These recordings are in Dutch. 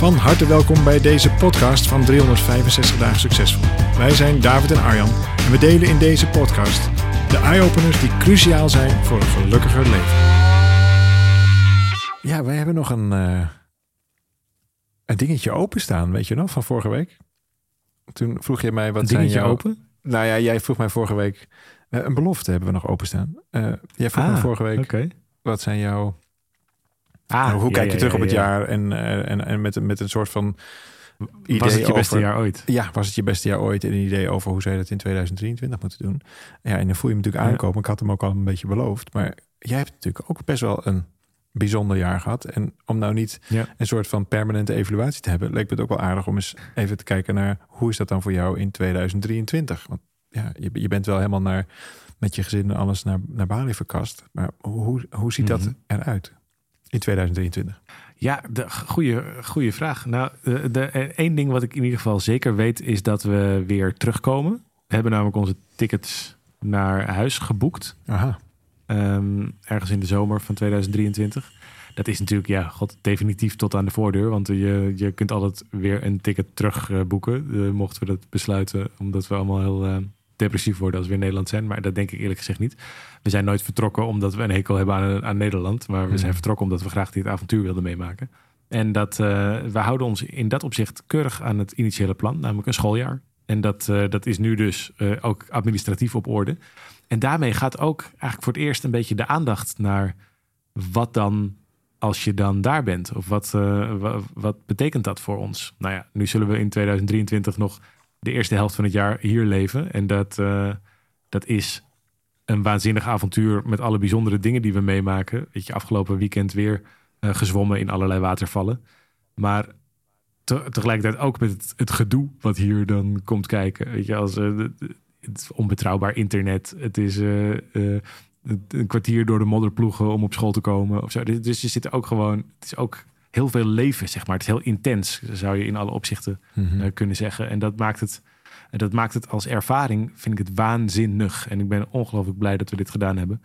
Van harte welkom bij deze podcast van 365 dagen succesvol. Wij zijn David en Arjan en we delen in deze podcast de eye-openers die cruciaal zijn voor een gelukkiger leven. Ja, wij hebben nog een, uh, een dingetje openstaan, weet je nog, van vorige week. Toen vroeg je mij wat Een zijn jouw... open? Nou ja, jij vroeg mij vorige week... eh, een belofte hebben we nog openstaan. Eh jij vroeg Ah, mij vorige week, wat zijn jouw Ah, hoe kijk je terug op het ja. jaar en, eh, en, en met, met een soort van idee Was het je beste over- jaar ooit? Ja, was het je beste jaar ooit en een idee over hoe zij dat in 2023 moeten doen. Ja, en dan voel je hem natuurlijk aankomen. Ik had hem ook al een beetje beloofd. Maar jij hebt natuurlijk ook best wel een bijzonder jaar gehad. En om nou niet Ja. een soort van permanente evaluatie te hebben, leek me het ook wel aardig om eens even te kijken naar hoe is dat dan voor jou in 2023? Want ja, je, je bent wel helemaal naar, met je gezin en alles naar, naar Bali verkast. Maar hoe, hoe ziet dat Mhm. eruit in 2023? Ja, de goede, goede vraag. Nou, de, de, eh, één ding wat ik in ieder geval zeker weet is dat we weer terugkomen. We hebben namelijk onze tickets naar huis geboekt. Aha. ehm, ergens in de zomer van 2023. Dat is natuurlijk, ja, god, definitief tot aan de voordeur. Want je, je kunt altijd weer een ticket terug eh, boeken. eh, mochten we dat besluiten, omdat we allemaal heel eh, depressief worden als we in Nederland zijn. Maar dat denk ik eerlijk gezegd niet. We zijn nooit vertrokken omdat we een hekel hebben aan, aan Nederland. Maar we Hmm. zijn vertrokken omdat we graag dit avontuur wilden meemaken. En dat, eh, we houden ons in dat opzicht keurig aan het initiële plan, namelijk een schooljaar. En dat, eh, dat is nu dus eh, ook administratief op orde. En daarmee gaat ook eigenlijk voor het eerst een beetje de aandacht naar wat dan als je dan daar bent. Of wat, eh, wa- wat betekent dat voor ons? Nou ja, nu zullen we in 2023 nog de eerste helft van het jaar hier leven. En dat, eh, dat is een waanzinnig avontuur met alle bijzondere dingen die we meemaken. Weet je, afgelopen weekend weer eh, gezwommen in allerlei watervallen. Maar te- tegelijkertijd ook met het, gedoe wat hier dan komt kijken. Weet je, als eh, het onbetrouwbaar internet. Het is een kwartier door de modder ploegen om op school te komen. Of. Dus- Dus je zit ook gewoon. Het is ook heel veel leven, zeg maar. Het is heel intens, zou je in alle opzichten Mhm. eh, kunnen zeggen. En dat maakt het. Dat maakt het als ervaring, vind ik het waanzinnig. En ik ben ongelooflijk blij dat we dit gedaan hebben.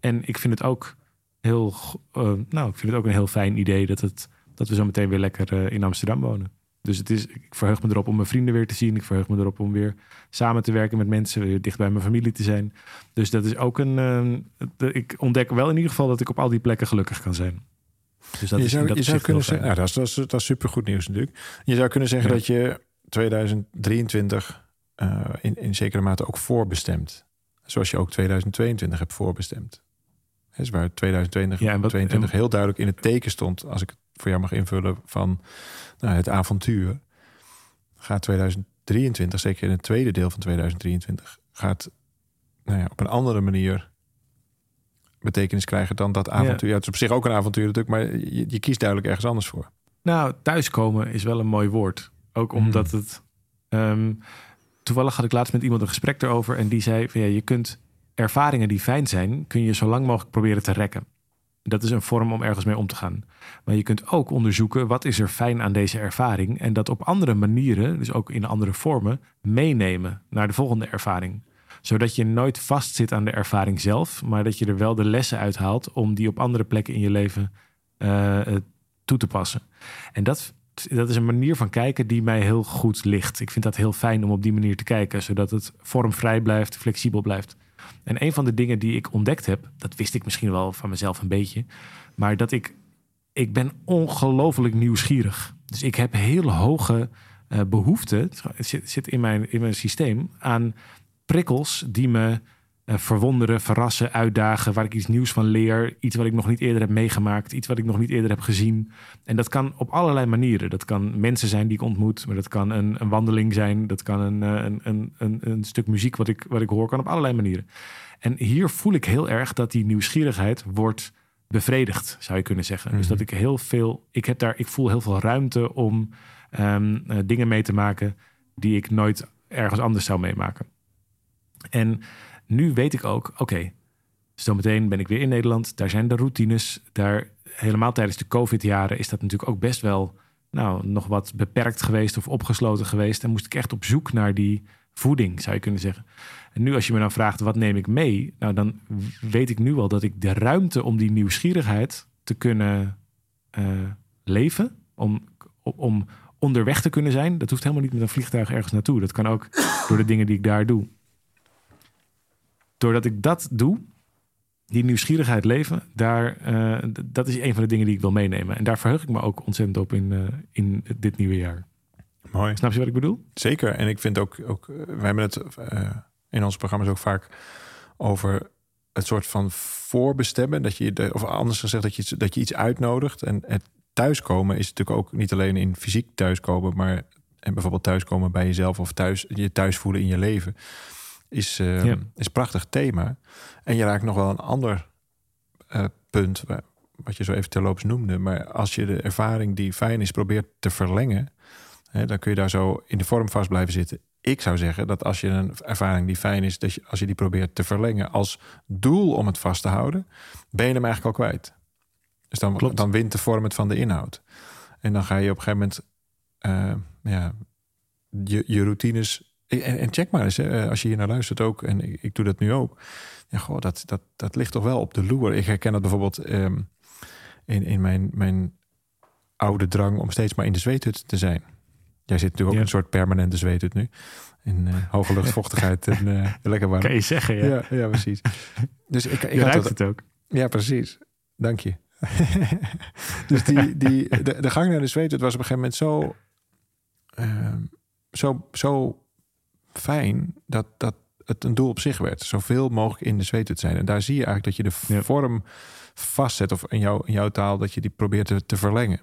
En ik vind het ook heel, eh, nou, ik vind het ook een heel fijn idee dat, het, dat we zo meteen weer lekker eh, in Amsterdam wonen. Dus het is, ik verheug me erop om mijn vrienden weer te zien. Ik verheug me erop om weer samen te werken met mensen, weer dicht bij mijn familie te zijn. Dus dat is ook een. ik ontdek wel in ieder geval dat ik op al die plekken gelukkig kan zijn. Dus dat je is zou, in dat je zou opzicht kunnen zeggen, nou, dat, is, dat, is, dat is supergoed nieuws natuurlijk. Je zou kunnen zeggen Ja. dat je 2023 eh, in, in zekere mate ook voorbestemt. Zoals je ook 2022 hebt voorbestemd. Dus waar 2022 Ja, en wat- 22 heel duidelijk in het teken stond, als ik het voor jou mag invullen, van nou, het avontuur. Gaat 2023, zeker in het tweede deel van 2023, gaat nou ja, op een andere manier betekenis krijgen dan dat avontuur. Ja. het is op zich ook een avontuur natuurlijk, maar je, je kiest duidelijk ergens anders voor. Nou, thuiskomen is wel een mooi woord. Ook Mm. omdat het. ehm, toevallig had ik laatst met iemand een gesprek erover. En die zei: van ja, je kunt ervaringen die fijn zijn, kun je zo lang mogelijk proberen te rekken. Dat is een vorm om ergens mee om te gaan. Maar je kunt ook onderzoeken wat is er fijn aan deze ervaring. En dat op andere manieren, dus ook in andere vormen, meenemen naar de volgende ervaring. Zodat je nooit vastzit aan de ervaring zelf, maar dat je er wel de lessen uithaalt om die op andere plekken in je leven eh, eh, toe te passen. En dat, dat is een manier van kijken die mij heel goed ligt. Ik vind dat heel fijn om op die manier te kijken, zodat het vormvrij blijft, flexibel blijft. En een van de dingen die ik ontdekt heb, dat wist ik misschien wel van mezelf een beetje, maar dat ik, ik ben ongelooflijk nieuwsgierig. Dus ik heb heel hoge eh behoeften, het zit, zit in, mijn, in mijn systeem, aan prikkels die me eh, verwonderen, verrassen, uitdagen, waar ik iets nieuws van leer, iets wat ik nog niet eerder heb meegemaakt, iets wat ik nog niet eerder heb gezien. En dat kan op allerlei manieren. Dat kan mensen zijn die ik ontmoet, maar dat kan een, een wandeling zijn, dat kan een, eh, een, een, een, een stuk muziek wat ik, wat ik hoor, kan op allerlei manieren. En hier voel ik heel erg dat die nieuwsgierigheid wordt bevredigd, zou je kunnen zeggen. Dus Mhm. dat ik heel veel, ik heb daar, ik voel heel veel ruimte om ehm, eh, dingen mee te maken die ik nooit ergens anders zou meemaken. En nu weet ik ook, oké, zometeen ben ik weer in Nederland. Daar zijn de routines. Daar helemaal tijdens de COVID-jaren is dat natuurlijk ook best wel, nou, nog wat beperkt geweest of opgesloten geweest. En moest ik echt op zoek naar die voeding, zou je kunnen zeggen. En nu als je me dan vraagt, wat neem ik mee? Nou, dan weet ik nu al dat ik de ruimte om die nieuwsgierigheid te kunnen eh, leven, om, om onderweg te kunnen zijn, dat hoeft helemaal niet met een vliegtuig ergens naartoe. Dat kan ook door de dingen die ik daar doe. Doordat ik dat doe, die nieuwsgierigheid leven, daar, eh, dat is een van de dingen die ik wil meenemen. En daar verheug ik me ook ontzettend op in, eh, in dit nieuwe jaar. Mooi. Snap je wat ik bedoel? Zeker. En ik vind ook, ook eh, wij hebben het in onze programma's ook vaak over het soort van voorbestemmen. Dat je, de- of anders gezegd, dat je, dat je iets uitnodigt. En het thuiskomen is natuurlijk ook niet alleen in fysiek thuiskomen, maar en bijvoorbeeld thuiskomen bij jezelf of thuis, je thuis voelen in je leven. Is, eh, Ja. is een prachtig thema. En je raakt nog wel een ander eh, punt, wa- wat je zo even terloops noemde. Maar als je de ervaring die fijn is probeert te verlengen, hè, dan kun je daar zo in de vorm vast blijven zitten. Ik zou zeggen dat als je een ervaring die fijn is, dat je, als je die probeert te verlengen als doel om het vast te houden, ben je hem eigenlijk al kwijt. Dus dan, Klopt. dan wint de vorm het van de inhoud. En dan ga je op een gegeven moment eh, ja, je, je routines. En, en check maar eens, hè, als je hier naar luistert ook, en ik, ik doe dat nu ook. Ja, goh, dat, dat, dat ligt toch wel op de loer. Ik herken dat bijvoorbeeld ehm, in, in mijn, mijn oude drang om steeds maar in de zweethut te zijn. Jij zit natuurlijk ook Ja. een soort permanente zweethut nu. In eh, hoge luchtvochtigheid en eh, lekker warm. Kan je zeggen, ja. Ja, ja, precies. Dus ik, ik je had ruikt dat, het ook. ja, precies. Dank je. dus die, die, de, de gang naar de zweet, het was op een gegeven moment zo, ehm, zo, zo fijn dat, dat het een doel op zich werd. Zoveel mogelijk in de zweet te zijn. En daar zie je eigenlijk dat je de Ja. vorm vastzet, of in, jou, in jouw taal, dat je die probeert te, te verlengen.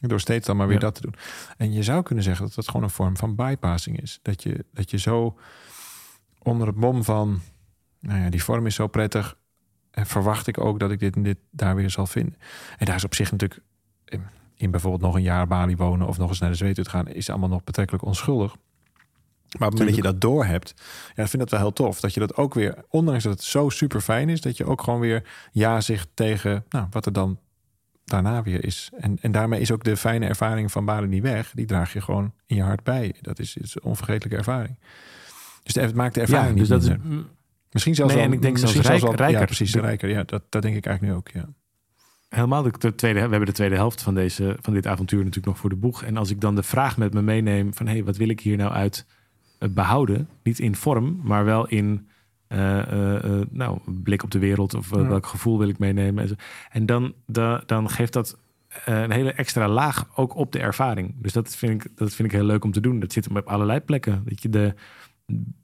Door steeds dan maar weer Ja. dat te doen. En je zou kunnen zeggen dat dat gewoon een vorm van bypassing is. Dat je, dat je zo onder het mom van, nou ja, die vorm is zo prettig. En verwacht ik ook dat ik dit en dit daar weer zal vinden. En daar is op zich natuurlijk in- bijvoorbeeld nog een jaar Bali wonen of nog eens naar de zweet gaan, is allemaal nog betrekkelijk onschuldig. Maar op het moment dat je dat door hebt, ja, ik vind dat wel heel tof. Dat je dat ook weer, ondanks dat het zo super fijn is, dat je ook gewoon weer ja zegt tegen nou, wat er dan daarna weer is. En, en daarmee is ook de fijne ervaring van Bali niet weg. Die draag je gewoon in je hart bij. Dat is, is een onvergetelijke ervaring. Dus het maakt de ervaring Ja, niet dus dat is. Misschien zelfs Nee, wel, en ik denk zelfs rijk- rijker. Ja, precies, rijker. Ja, dat, dat denk ik eigenlijk nu ook. Ja. helemaal de, de tweede, we hebben de tweede helft van, deze, van dit avontuur natuurlijk nog voor de boeg. En als ik dan de vraag met me meeneem van... hé, hey, wat wil ik hier nou uit behouden? Niet in vorm, maar wel in eh, eh, eh, nou, blik op de wereld... of eh, Ja. welk gevoel wil ik meenemen. En, zo. en dan, da- dan geeft dat eh, een hele extra laag ook op de ervaring. Dus dat vind, ik, dat vind ik heel leuk om te doen. Dat zit op allerlei plekken. Dat je de,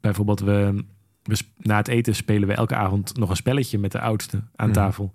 bijvoorbeeld, we, we, na het eten spelen we elke avond nog een spelletje met de oudste aan Mhm. tafel.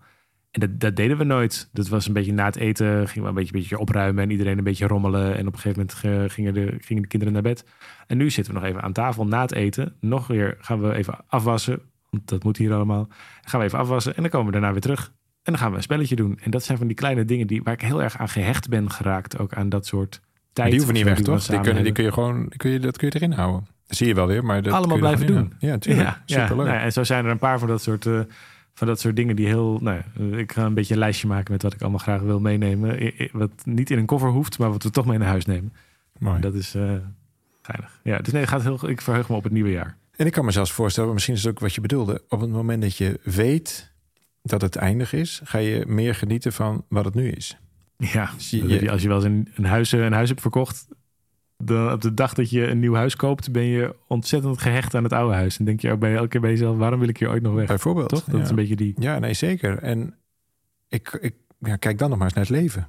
En dat, dat deden we nooit. Dat was een beetje na het eten, gingen we een beetje, beetje opruimen en iedereen een beetje rommelen. En op een gegeven moment ge- gingen de, gingen de kinderen naar bed. En nu zitten we nog even aan tafel na het eten. Nog weer gaan we even afwassen, want dat moet hier allemaal. Dan gaan we even afwassen en dan komen we daarna weer terug. En dan gaan we een spelletje doen. En dat zijn van die kleine dingen die, waar ik heel erg aan gehecht ben geraakt. Ook aan dat soort tijd. Die hoeven niet weg, toch? Die, kunnen, die kun je gewoon, kun je, dat kun je erin houden. Dat zie je wel weer, maar dat Allemaal blijven houden. Ja, tuurlijk. Ja, ja. Superleuk. Nou ja, en zo zijn er een paar van dat soort, eh, van dat soort dingen die heel. Nou, ja, ik ga een beetje een lijstje maken met wat ik allemaal graag wil meenemen. Wat niet in een koffer hoeft, maar wat we toch mee naar huis nemen. Mooi. Dat is eh geinig. Ja, dus nee, het gaat heel, ik verheug me op het nieuwe jaar. En ik kan me zelfs voorstellen, misschien is het ook wat je bedoelde. Op het moment dat je weet dat het eindig is, ga je meer genieten van wat het nu is. Ja, Zie dat je- heb je- als je wel eens een, een, huis, een huis hebt verkocht, dan op de dag dat je een nieuw huis koopt, ben je ontzettend gehecht aan het oude huis. En denk je ook bij elke keer bij jezelf, waarom wil ik hier ooit nog weg? Bijvoorbeeld. Toch? Dat ja. is een beetje die. Ja, nee, zeker. En ik, ik ja, kijk dan nog maar eens naar het leven.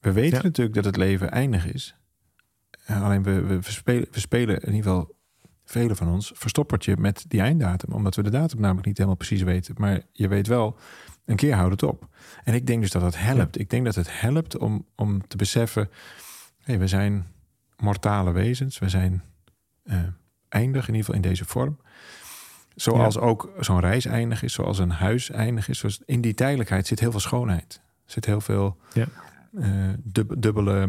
We weten Ja. natuurlijk dat het leven eindig is. Alleen we, we, spelen, we spelen in ieder geval velen van ons verstoppertje met die einddatum. Omdat we de datum namelijk niet helemaal precies weten. Maar je weet wel, een keer houdt het op. En ik denk dus dat het helpt. Ik denk dat het helpt om, om te beseffen... Hey, we zijn mortale wezens. We zijn eh, eindig, in ieder geval in deze vorm. Zoals ook zo'n reis eindig is, zoals een huis eindig is. Zoals in die tijdelijkheid zit heel veel schoonheid. Er zit heel veel Ja. eh, dub- dubbele,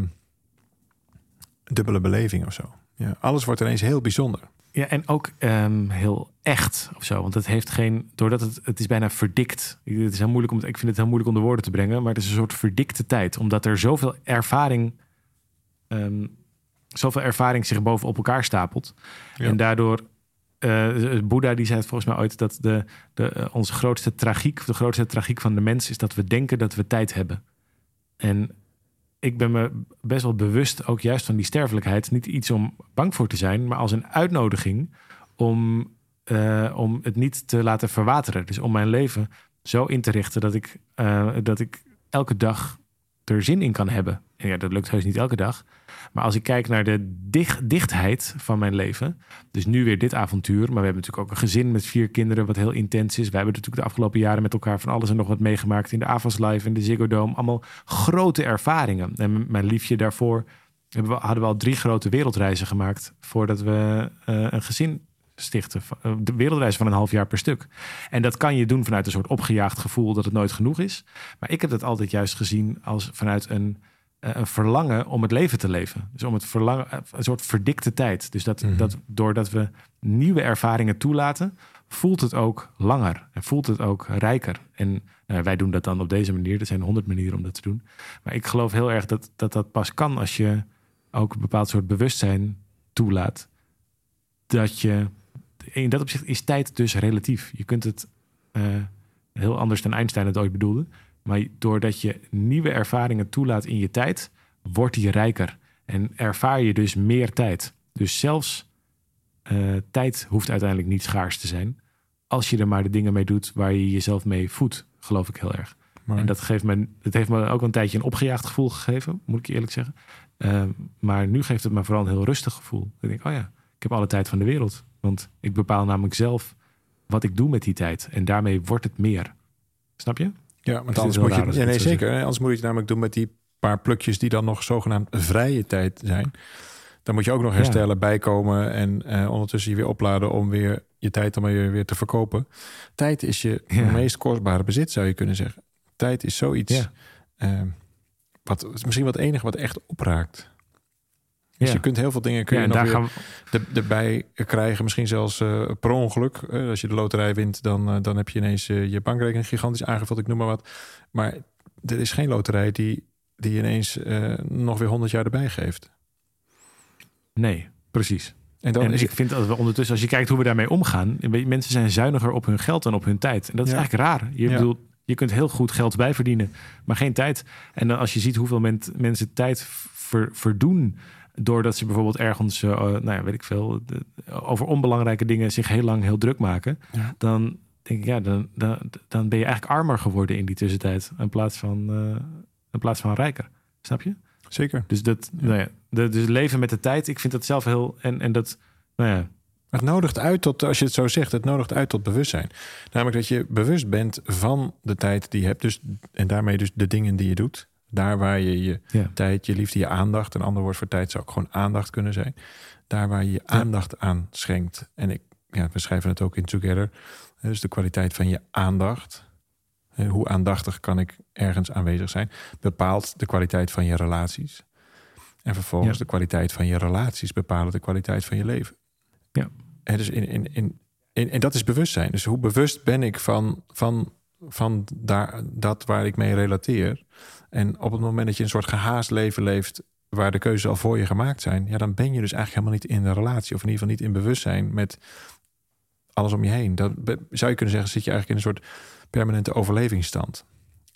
dubbele beleving of zo. Ja, alles wordt ineens heel bijzonder. Ja, en ook ehm, heel echt of zo. Want het heeft geen. Doordat het. Het is bijna verdikt. Het is heel moeilijk om, ik vind het heel moeilijk om de woorden te brengen. Maar het is een soort verdikte tijd. Omdat er zoveel ervaring. Ehm, zoveel ervaring zich bovenop elkaar stapelt. Ja. En daardoor. eh Boeddha die zei het volgens mij ooit dat de, de, eh, onze grootste tragiek, de grootste tragiek van de mens is dat we denken dat we tijd hebben. En ik ben me best wel bewust, ook juist van die sterfelijkheid, niet iets om bang voor te zijn, maar als een uitnodiging om, eh, om het niet te laten verwateren. Dus om mijn leven zo in te richten dat ik, dat ik elke dag er zin in kan hebben. Ja, dat lukt heus niet elke dag. Maar als ik kijk naar de dicht, dichtheid van mijn leven, dus nu weer dit avontuur, maar we hebben natuurlijk ook een gezin met vier kinderen wat heel intens is. We hebben natuurlijk de afgelopen jaren met elkaar van alles en nog wat meegemaakt in de Avas Live en de Ziggo Dome. Allemaal grote ervaringen. En mijn liefje daarvoor we, hadden we al drie grote wereldreizen gemaakt voordat we eh, een gezin stichten. Eh, De wereldreis van een half jaar per stuk. En dat kan je doen vanuit een soort opgejaagd gevoel dat het nooit genoeg is. Maar ik heb dat altijd juist gezien als vanuit een, een verlangen om het leven te leven. Dus om het verlangen, eh, een soort verdikte tijd. Dus dat, Mhm. dat doordat we nieuwe ervaringen toelaten, voelt het ook langer en voelt het ook rijker. En nou, wij doen dat dan op deze manier. Er zijn honderd manieren om dat te doen. Maar ik geloof heel erg dat, dat dat pas kan als je ook een bepaald soort bewustzijn toelaat. Dat je, in dat opzicht is tijd dus relatief. Je kunt het eh, heel anders dan Einstein het ooit bedoelde. Maar doordat je nieuwe ervaringen toelaat in je tijd, wordt die rijker. En ervaar je dus meer tijd. Dus zelfs eh, tijd hoeft uiteindelijk niet schaars te zijn. Als je er maar de dingen mee doet waar je jezelf mee voedt, geloof ik heel erg. Maar En dat, geeft me, dat heeft me ook een tijdje een opgejaagd gevoel gegeven, moet ik je eerlijk zeggen. Eh, maar nu geeft het me vooral een heel rustig gevoel. Ik denk, oh ja, ik heb alle tijd van de wereld. Want ik bepaal namelijk zelf wat ik doe met die tijd. En daarmee wordt het meer. Snap je? Ja, want is anders moet je, ja, nee, zeker. Anders moet je het namelijk doen met die paar plukjes die dan nog zogenaamd vrije tijd zijn. Dan moet je ook nog herstellen, bijkomen en eh, ondertussen je weer opladen om weer je tijd dan weer, weer te verkopen. Tijd is je Ja. meest kostbare bezit, zou je kunnen zeggen. Tijd is zoiets, Ja. eh, wat misschien wat enige wat echt opraakt. Dus Ja. je kunt heel veel dingen kun Ja, je en nog daar weer we, er- erbij krijgen. Misschien zelfs eh, per ongeluk. Eh, als je de loterij wint, dan, eh, dan heb je ineens je bankrekening gigantisch aangevuld. Ik noem maar wat. Maar er is geen loterij die, die ineens nog weer 100 jaar erbij geeft. nee, precies. En dan en is ik het, vind dat we ondertussen, als je kijkt hoe we daarmee omgaan, mensen zijn zuiniger op hun geld dan op hun tijd. En dat is Ja. eigenlijk raar. Je, Ja. bedoelt, je kunt heel goed geld bijverdienen, maar geen tijd. En dan als je ziet hoeveel men- mensen tijd ver- verdoen doordat ze bijvoorbeeld ergens, eh, nou ja, weet ik veel, de- over onbelangrijke dingen zich heel lang heel druk maken, Ja. dan denk ik, ja, dan, dan, dan ben je eigenlijk armer geworden in die tussentijd in plaats van, eh, in plaats van rijker. Snap je? zeker. Dus dat, Ja. nou ja, de, dus leven met de tijd, ik vind dat zelf heel, en, en dat, nou ja, Het nodigt uit tot, als je het zo zegt, het nodigt uit tot bewustzijn. Namelijk dat je bewust bent van de tijd die je hebt. Dus, en daarmee dus de dingen die je doet. Daar waar je je Ja. tijd, je liefde, je aandacht. Een ander woord voor tijd zou ook gewoon aandacht kunnen zijn. Daar waar je je aandacht aan schenkt. En ik, ja, we schrijven het ook in Together. Dus de kwaliteit van je aandacht. Hoe aandachtig kan ik ergens aanwezig zijn? Bepaalt de kwaliteit van je relaties. En vervolgens Ja. de kwaliteit van je relaties bepalen de kwaliteit van je leven. Ja. En, dus in, in, in, in, en dat is bewustzijn. Dus hoe bewust ben ik van, van, van daar, dat waar ik mee relateer? En op het moment dat je een soort gehaast leven leeft, waar de keuzes al voor je gemaakt zijn, ja, dan ben je dus eigenlijk helemaal niet in een relatie, of in ieder geval niet in bewustzijn met alles om je heen. Dat be- zou je kunnen zeggen, zit je eigenlijk in een soort permanente overlevingsstand.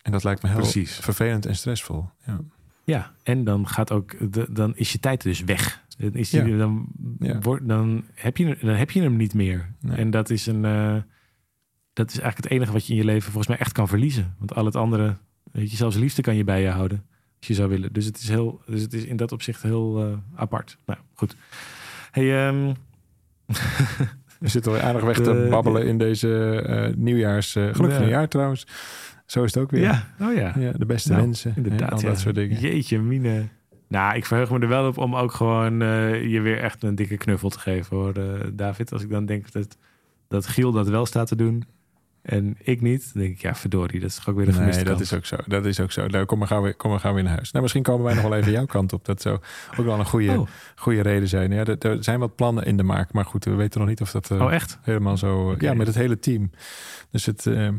En dat lijkt me heel Precies. vervelend en stressvol. Ja. Ja, en dan gaat ook, de, dan is je tijd dus weg. Dan, is die, Ja. dan, Ja. wordt, dan, heb je, dan heb je hem niet meer. Nee. En dat is, een, eh, dat is eigenlijk het enige wat je in je leven volgens mij echt kan verliezen. Want al het andere, weet je, zelfs liefde kan je bij je houden. Als je zou willen. Dus het is, heel, dus het is in dat opzicht heel eh, apart. Nou, goed. Hey, ehm, We zitten alweer aardig weg te De- babbelen in deze eh, nieuwjaars... eh gelukkig Ja. nieuwjaar trouwens. Zo is het ook weer. ja, oh ja. Ja, de beste Nou, mensen. Inderdaad, en al ja. dat soort dingen. Jeetje, mine. Nou, ik verheug me er wel op om ook gewoon je weer echt een dikke knuffel te geven hoor, David. Als ik dan denk dat dat Giel dat wel staat te doen en ik niet, dan denk ik, ja, verdorie, dat is toch ook weer een gemiste Nee, dat kans. is ook zo. Dat is ook zo. Nou, kom maar gaan we, kom maar gaan we naar huis. Nou, misschien komen wij nog wel even jouw kant op. Dat zou ook wel een goede, Oh. goede reden zijn. Ja, er, er zijn wat plannen in de maak, maar goed, we weten nog niet of dat eh, Oh, echt? helemaal zo. Ja, met het hele team. Dus het, eh,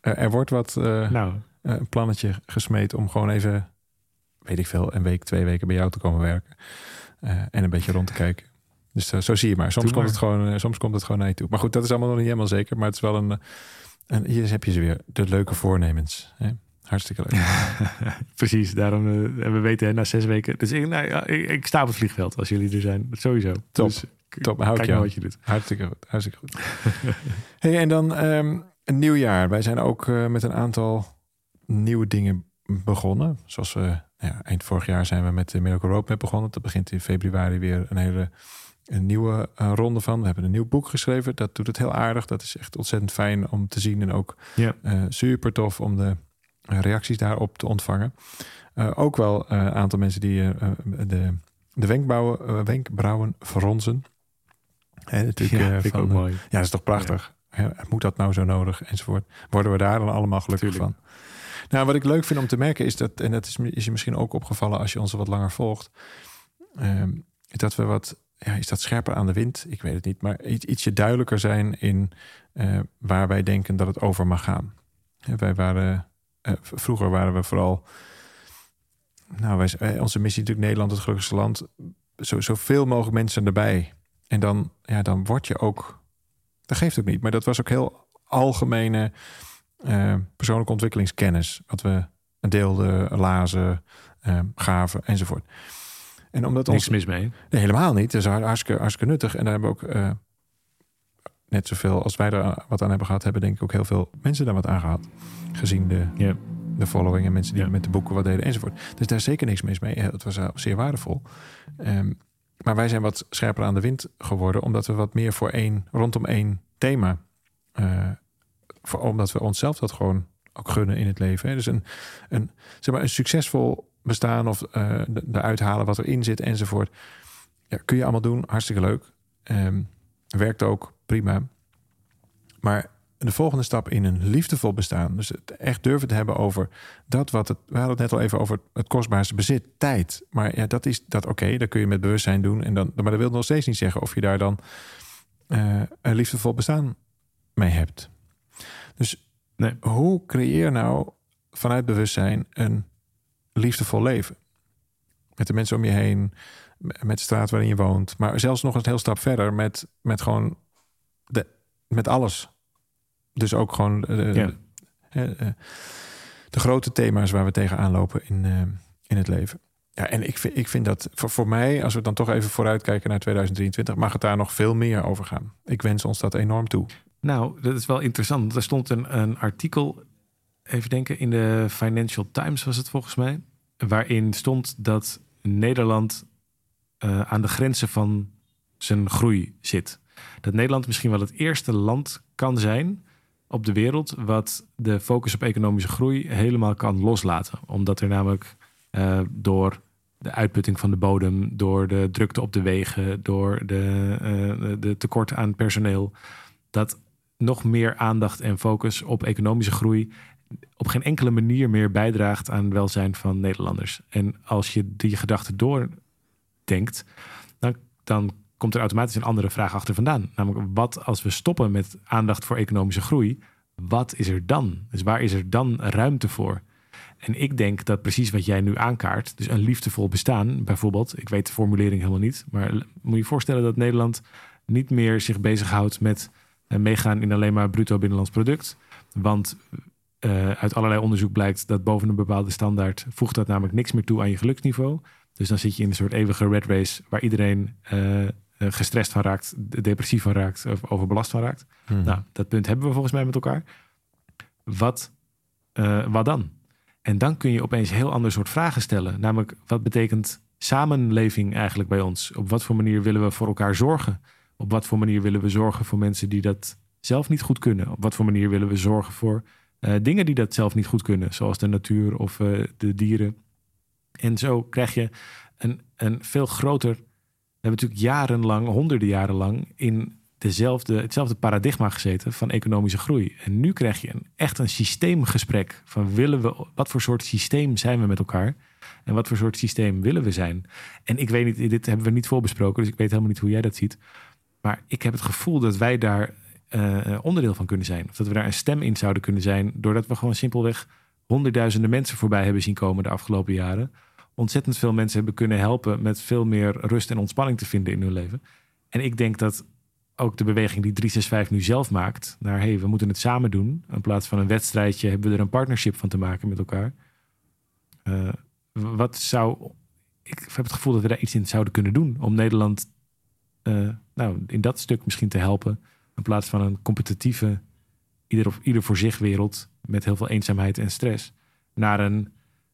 er, wordt wat eh, Nou, een plannetje gesmeed om gewoon even, weet ik veel, een week, twee weken bij jou te komen werken en een beetje rond te kijken. Dus eh, zo zie je maar. Soms komt. Het gewoon, eh, soms komt het gewoon naar je toe. Maar goed, dat is allemaal nog niet helemaal zeker. Maar het is wel een. eh, en hier heb je ze weer. De leuke voornemens. Hè? Hartstikke leuk. precies, daarom, en we weten hè, na zes weken, dus ik, nou, ja, ik, ik sta op het vliegveld als jullie er zijn, sowieso. Top, Dus, top, hou ik jou. wat je doet. Hartstikke goed. Hartstikke goed. hey, en dan ehm, een nieuw jaar. Wij zijn ook met een aantal nieuwe dingen begonnen. Zoals we nou ja, eind vorig jaar zijn we met de Miracle Roadmap begonnen. Dat begint in februari weer een hele een nieuwe eh, ronde van. We hebben een nieuw boek geschreven. Dat doet het heel aardig. Dat is echt ontzettend fijn om te zien. En ook Ja. eh, super tof om de eh, reacties daarop te ontvangen. Ook wel een aantal mensen die de, de wenkbrauwen, wenkbrauwen fronsen. Hè, natuurlijk, Ja, vind ik ook mooi. ja, dat is toch prachtig. Hè, Moet dat nou zo nodig? Enzovoort. Worden we daar dan allemaal gelukkig Tuurlijk. van? Nou, wat ik leuk vind om te merken is dat, en dat is, is je misschien ook opgevallen als je ons wat langer volgt, ehm, dat we wat, ja, is dat scherper aan de wind? Ik weet het niet, maar iets, ietsje duidelijker zijn in eh, waar wij denken dat het over mag gaan. Wij waren, eh, vroeger waren we vooral, nou, wij, eh, onze missie natuurlijk Nederland, het gelukkigste land, zo, zoveel mogelijk mensen erbij. En dan, ja, dan word je ook, dat geeft ook niet, maar dat was ook heel algemene persoonlijke ontwikkelingskennis. Wat we deelden, lazen, gaven enzovoort. En omdat Niks ons, mis mee. Nee, helemaal niet. Dat is har- hartstikke, hartstikke nuttig. En daar hebben we ook eh, net zoveel als wij er wat aan hebben gehad, hebben denk ik ook heel veel mensen daar wat aan gehad. Gezien de, de following en mensen die met de boeken wat deden enzovoort. Dus daar is zeker niks mis mee. Het was eh, zeer waardevol. Ehm, maar wij zijn wat scherper aan de wind geworden, omdat we wat meer voor één, rondom één thema. eh, voor, omdat we onszelf dat gewoon ook gunnen in het leven. Hè. Dus een, een, zeg maar, een succesvol bestaan of eh de- eruit halen wat erin zit enzovoort. Ja, kun je allemaal doen, hartstikke leuk. Ehm, werkt ook prima. Maar de volgende stap in een liefdevol bestaan, dus het echt durven te hebben over dat wat het. We hadden het net al even over het kostbaarste bezit, tijd. Maar ja, dat is dat oké, dat kun je met bewustzijn doen. En dan, maar dat wil nog steeds niet zeggen of je daar dan eh, een liefdevol bestaan mee hebt. Dus Nee. hoe creëer nou vanuit bewustzijn een liefdevol leven? Met de mensen om je heen, met de straat waarin je woont, maar zelfs nog een heel stap verder met, met gewoon de, met alles. Dus ook gewoon de, Ja. de, eh, de grote thema's waar we tegenaan lopen in, eh, in het leven. Ja, en ik vind, ik vind dat voor, voor mij, als we dan toch even vooruitkijken naar 2023, mag het daar nog veel meer over gaan. Ik wens ons dat enorm toe. Nou, dat is wel interessant. Er stond een, een artikel, even denken, in de Financial Times was het volgens mij. Waarin stond dat Nederland eh, aan de grenzen van zijn groei zit. Dat Nederland misschien wel het eerste land kan zijn op de wereld wat de focus op economische groei helemaal kan loslaten. Omdat er namelijk eh, door de uitputting van de bodem, door de drukte op de wegen, door de, eh, de tekort aan personeel, dat nog meer aandacht en focus op economische groei op geen enkele manier meer bijdraagt aan het welzijn van Nederlanders. En als je die gedachte doordenkt, dan, dan komt er automatisch een andere vraag achter vandaan. Namelijk, wat als we stoppen met aandacht voor economische groei, wat is er dan? Dus waar is er dan ruimte voor? En ik denk dat precies wat jij nu aankaart, dus een liefdevol bestaan bijvoorbeeld, ik weet de formulering helemaal niet, maar moet je voorstellen dat Nederland niet meer zich bezighoudt met eh, meegaan in alleen maar bruto binnenlands product. Want eh, uit allerlei onderzoek blijkt dat boven een bepaalde standaard voegt dat namelijk niks meer toe aan je geluksniveau. Dus dan zit je in een soort eeuwige red race waar iedereen eh, eh, gestrest van raakt, depressief van raakt of overbelast van raakt. Nou, dat punt hebben we volgens mij met elkaar. Wat, wat dan? En dan kun je opeens heel ander soort vragen stellen. Namelijk, wat betekent samenleving eigenlijk bij ons? Op wat voor manier willen we voor elkaar zorgen? Op wat voor manier willen we zorgen voor mensen die dat zelf niet goed kunnen? Op wat voor manier willen we zorgen voor eh, dingen die dat zelf niet goed kunnen? Zoals de natuur of eh, de dieren. En zo krijg je een, een veel groter... We hebben natuurlijk jarenlang, honderden jaren lang... in dezelfde, hetzelfde paradigma gezeten van economische groei. En nu krijg je een, echt een systeemgesprek van willen we, wat voor soort systeem zijn we met elkaar en wat voor soort systeem willen we zijn. En ik weet niet, dit hebben we niet voorbesproken, dus ik weet helemaal niet hoe jij dat ziet. Maar ik heb het gevoel dat wij daar uh, onderdeel van kunnen zijn. Of dat we daar een stem in zouden kunnen zijn, doordat we gewoon simpelweg honderdduizenden mensen voorbij hebben zien komen de afgelopen jaren. Ontzettend veel mensen hebben kunnen helpen met veel meer rust en ontspanning te vinden in hun leven. En ik denk dat ook de beweging die 365 nu zelf maakt, naar hey, we moeten het samen doen. In plaats van een wedstrijdje hebben we er een partnership van te maken met elkaar. Uh, wat zou. Ik heb het gevoel dat we daar iets in zouden kunnen doen om Nederland nou, in dat stuk misschien te helpen. In plaats van een competitieve, ieder, of, ieder voor zich wereld met heel veel eenzaamheid en stress. Naar een,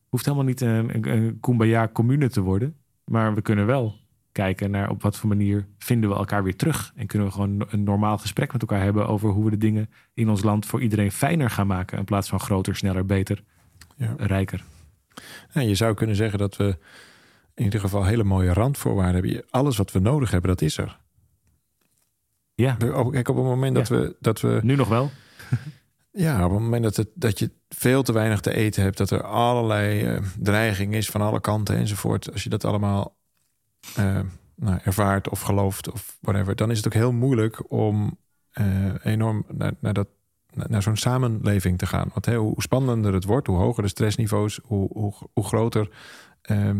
hoeft helemaal niet een, een, een kumbaya commune te worden. Maar we kunnen wel kijken naar op wat voor manier vinden we elkaar weer terug. En kunnen we gewoon een normaal gesprek met elkaar hebben over hoe we de dingen in ons land voor iedereen fijner gaan maken. In plaats van groter, sneller, beter, ja. rijker. Ja, je zou kunnen zeggen dat we in ieder geval hele mooie randvoorwaarden hebben. Alles wat we nodig hebben, dat is er. Ja. Kijk, op het moment dat, we, dat we. Nu nog wel. ja, op het moment dat, het, dat je veel te weinig te eten hebt, dat er allerlei uh, dreiging is van alle kanten enzovoort. Als je dat allemaal uh, nou, ervaart of gelooft of whatever, dan is het ook heel moeilijk om uh, enorm naar, naar, dat, naar zo'n samenleving te gaan. Want hè, hoe spannender het wordt, hoe hoger de stressniveaus, hoe, hoe, hoe groter uh,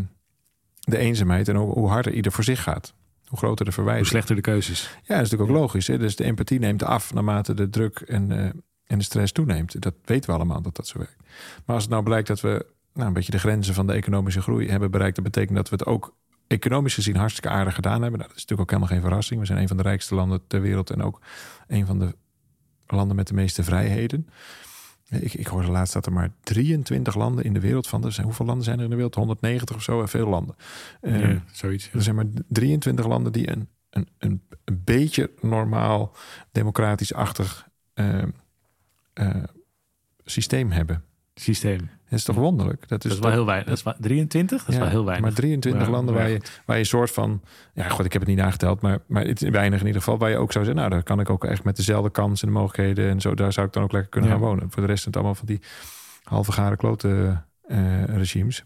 de eenzaamheid en hoe, hoe harder ieder voor zich gaat. Hoe groter de verwijzing. Hoe slechter de keuzes. Ja, dat is natuurlijk ook logisch. Hè? Dus de empathie neemt af naarmate de druk en, uh, en de stress toeneemt. Dat weten we allemaal dat dat zo werkt. Maar als het nou blijkt dat we nou, een beetje de grenzen van de economische groei hebben bereikt, dat betekent dat we het ook economisch gezien hartstikke aardig gedaan hebben. Nou, dat is natuurlijk ook helemaal geen verrassing. We zijn een van de rijkste landen ter wereld en ook een van de landen met de meeste vrijheden. Ik, ik hoorde laatst dat er maar 23 landen in de wereld van. Er zijn, hoeveel landen zijn er in de wereld? 190 of zo, veel landen. Uh, zoiets. Er zijn maar 23 landen die een, een, een, een beetje normaal, democratisch-achtig uh, uh, systeem hebben. Systeem. Dat is toch wonderlijk? Dat is, dat is wel heel weinig. Dat is 23? Dat is wel heel weinig. Maar 23 landen waar je, waar je soort van... Ja, goed, ik heb het niet nageteld, maar, maar het is weinig in ieder geval. Waar je ook zou zeggen, nou, daar kan ik ook echt met dezelfde kans en de mogelijkheden en zo. Daar zou ik dan ook lekker kunnen gaan wonen. Voor de rest zijn het allemaal van die halve garen klote uh, regimes.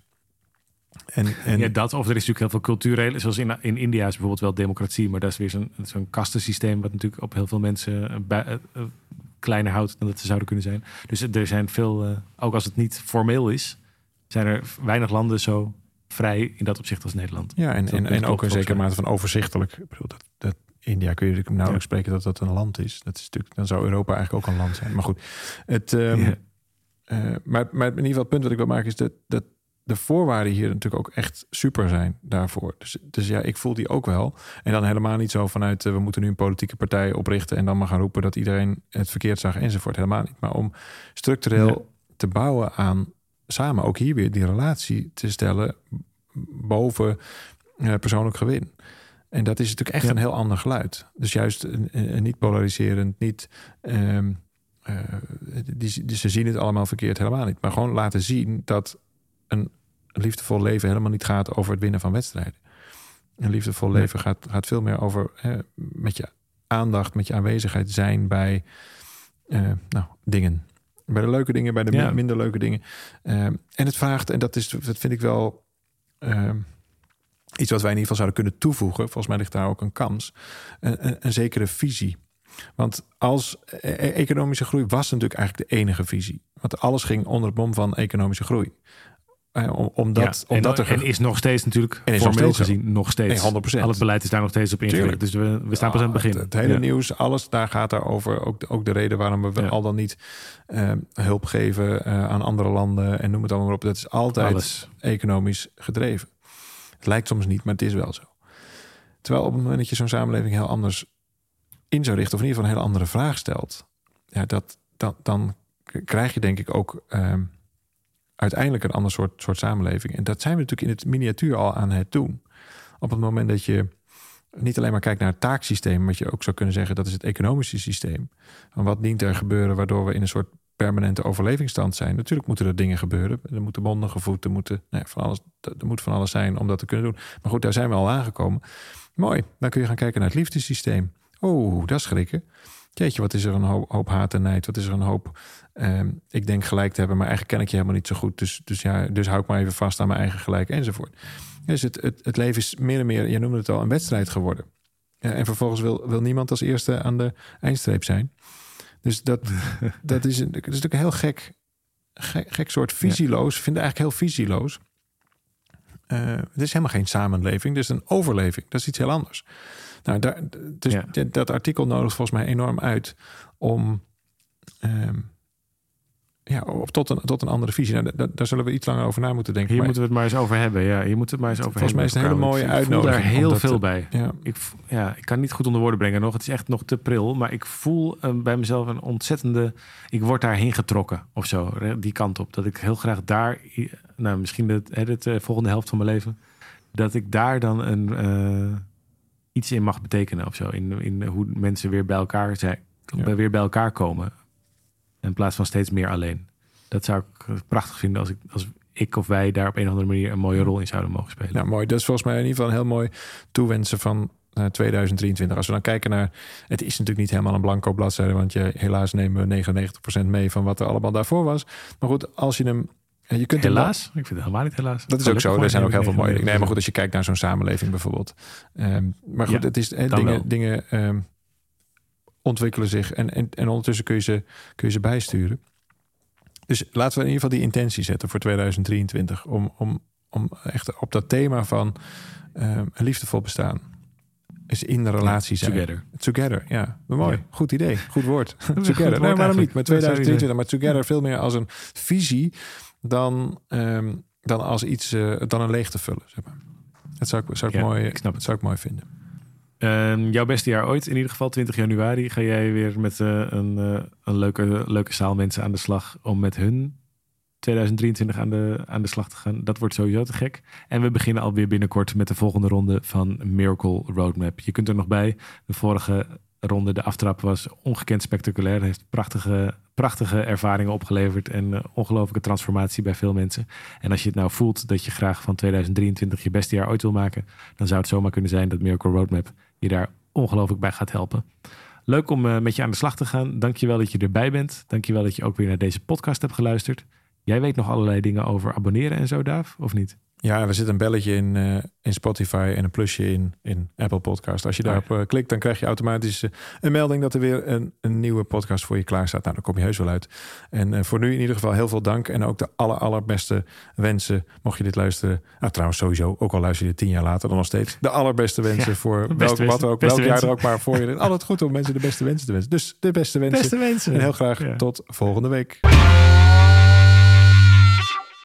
En, en... Ja, dat. Of er is natuurlijk heel veel culturele... Zoals in, in India is bijvoorbeeld wel democratie. Maar dat is weer zo'n zo'n kastensysteem... wat natuurlijk op heel veel mensen uh, kleiner houdt dan dat ze zouden kunnen zijn. Dus er zijn veel, uh, ook als het niet formeel is, zijn er weinig landen zo vrij in dat opzicht als Nederland. Ja, en, en, en ook een zekere mate van overzichtelijk. Ik bedoel, dat, dat India kun je natuurlijk nauwelijks ja. spreken dat dat een land is. Dat is natuurlijk, dan zou Europa eigenlijk ook een land zijn. Maar goed, het, um, ja. uh, maar, maar in ieder geval het punt wat ik wil maken is dat, dat de voorwaarden hier natuurlijk ook echt super zijn daarvoor. Dus, dus ja, ik voel die ook wel. En dan helemaal niet zo vanuit uh, we moeten nu een politieke partij oprichten en dan maar gaan roepen dat iedereen het verkeerd zag enzovoort. Helemaal niet. Maar om structureel te bouwen aan samen ook hier weer die relatie te stellen boven uh, persoonlijk gewin. En dat is natuurlijk echt ja. een heel ander geluid. Dus juist niet polariserend, niet. Um, die, die, ze zien het allemaal verkeerd, helemaal niet. Maar gewoon laten zien dat een liefdevol leven helemaal niet gaat over het winnen van wedstrijden. Een liefdevol nee. leven gaat, gaat veel meer over hè, met je aandacht, met je aanwezigheid zijn bij uh, nou, dingen. Bij de leuke dingen, bij de ja. minder leuke dingen. Uh, en het vraagt, en dat, is, dat vind ik wel uh, iets wat wij in ieder geval zouden kunnen toevoegen. Volgens mij ligt daar ook een kans. Een, een, een zekere visie. Want als e economische groei was natuurlijk eigenlijk de enige visie. Want alles ging onder het mom van economische groei. Uh, omdat, ja, omdat en, er... en is nog steeds natuurlijk en formeel nog steeds gezien nog steeds. Nee, 100%. Al het beleid is daar nog steeds op ingericht. Dus we, we staan pas aan het begin. Het, het hele ja. nieuws, alles daar gaat daarover. Ook ook de reden waarom we ja. al dan niet uh, hulp geven uh, aan andere landen en noem het allemaal op. Dat is altijd alles. economisch gedreven. Het lijkt soms niet, maar het is wel zo. Terwijl op het moment dat je zo'n samenleving heel anders in zou richten, of in ieder geval een hele andere vraag stelt, ja, dat, dat, dan krijg je denk ik ook uh, uiteindelijk een ander soort, soort samenleving. En dat zijn we natuurlijk in het miniatuur al aan het doen. Op het moment dat je niet alleen maar kijkt naar het taaksysteem, wat je ook zou kunnen zeggen, dat is het economische systeem. Van wat dient er gebeuren waardoor we in een soort permanente overlevingsstand zijn. Natuurlijk moeten er dingen gebeuren. Er moeten bonden gevoed, er, moeten, nou van alles, er moet van alles zijn om dat te kunnen doen. Maar goed, daar zijn we al aangekomen. Mooi, dan kun je gaan kijken naar het liefdesysteem. Oh, dat is schrikken. Jeetje, wat is er een hoop, hoop haat en nijd? Wat is er een hoop... ehm, ik denk gelijk te hebben, maar eigenlijk ken ik je helemaal niet zo goed. Dus, dus ja, dus hou ik maar even vast aan mijn eigen gelijk enzovoort. Dus het, het, het leven is meer en meer, je noemde het al, een wedstrijd geworden. En vervolgens wil, wil niemand als eerste aan de eindstreep zijn. Dus dat, dat, is, een, dat is natuurlijk een heel gek, gek, gek soort visieloos. Ik vind het eigenlijk heel visieloos. Eh, het is helemaal geen samenleving, het is een overleving. Dat is iets heel anders. Nou, daar, dus Ja. dat- dat artikel nodigt volgens mij enorm uit om ehm, ja, op tot, een, tot een andere visie. Nou, daar, daar zullen we iets langer over na moeten denken. Hier Maar- moeten we het maar eens over hebben. Ja, hier moeten we het maar eens over Volgens mij is het een hebben hele mooie uitnodiging Ik voel daar heel veel bij. ja, Ik, ja, ik kan niet goed onder woorden brengen nog. Het is echt nog te pril. Maar ik voel eh, bij mezelf een ontzettende... Ik word daarheen getrokken of zo. Die kant op. Dat ik heel graag daar... Nou, misschien de, de, eh, volgende helft van mijn leven... Dat ik daar dan een, eh, iets in mag betekenen of zo. In, in hoe mensen weer bij elkaar zijn. Ja. Weer bij elkaar komen. In plaats van steeds meer alleen. Dat zou ik eh, prachtig vinden als ik, als ik of wij daar op een of andere manier een mooie rol in zouden mogen spelen. Nou, mooi. Dat is volgens mij in ieder geval een heel mooi toewensen van eh, 2023. Als we dan kijken naar... Het is natuurlijk niet helemaal een blanco bladzijde... want je, helaas nemen we 99% mee van wat er allemaal daarvoor was. Maar goed, als je hem... eh, Je kunt Helaas? Ik vind het helemaal niet helaas. Dat is ook zo. Er zijn ook heel veel mooie dingen. Nee, maar goed, goed. als je kijkt naar zo'n samenleving bijvoorbeeld. Ehm, maar goed, Ja, het is, eh, wel. dingen, dingen ehm, ontwikkelen zich en, en, en ondertussen kun je, ze, kun je ze bijsturen. Dus laten we in ieder geval die intentie zetten voor 2023. Om, om, om echt op dat thema van ehm, een liefdevol bestaan. Is in de relatie zijn. Together. Together, ja. Mooi. Ja. Goed idee. Goed woord. goed together. woord nee, waarom eigenlijk. niet? Je 2023. Maar together veel meer als een visie dan, ehm, dan als iets, eh, dan een leeg te vullen. Zeg maar. Dat zou ik, zou ik, Ja, mooi, ik snap dat zou ik mooi vinden. Ehm, jouw beste jaar ooit, in ieder geval 20 januari, ga jij weer met eh, een, eh, een leuke, leuke zaal mensen aan de slag om met hun 2023 aan de, aan de slag te gaan. Dat wordt sowieso te gek. En we beginnen alweer binnenkort met de volgende ronde van Miracle Roadmap. Je kunt er nog bij. De vorige ronde, de aftrap, was ongekend spectaculair. Heeft prachtige, prachtige ervaringen opgeleverd en eh, ongelooflijke transformatie bij veel mensen. En als je het nou voelt dat je graag van 2023 je beste jaar ooit wil maken, dan zou het zomaar kunnen zijn dat Miracle Roadmap je daar ongelooflijk bij gaat helpen. Leuk om eh, met je aan de slag te gaan. Dank je wel dat je erbij bent. Dank je wel dat je ook weer naar deze podcast hebt geluisterd. Jij weet nog allerlei dingen over abonneren en zo, Daaf, of niet? Ja, er zit een belletje in, eh, in Spotify en een plusje in, in Apple Podcast. Als je ja. daarop eh, klikt, dan krijg je automatisch eh, een melding dat er weer een, een nieuwe podcast voor je klaar staat. Nou, dan kom je heus wel uit. En voor nu in ieder geval heel veel dank. En ook de aller, allerbeste wensen, mocht je dit luisteren. Nou, trouwens sowieso, ook al luister je dit tien jaar later, dan nog steeds de allerbeste wensen Ja, voor welk, beste wat ook, Beste welk jaar er ook maar voor je. Altijd goed om mensen de beste wensen te wensen. Dus de beste wensen. wensen. En heel graag Ja. tot volgende week.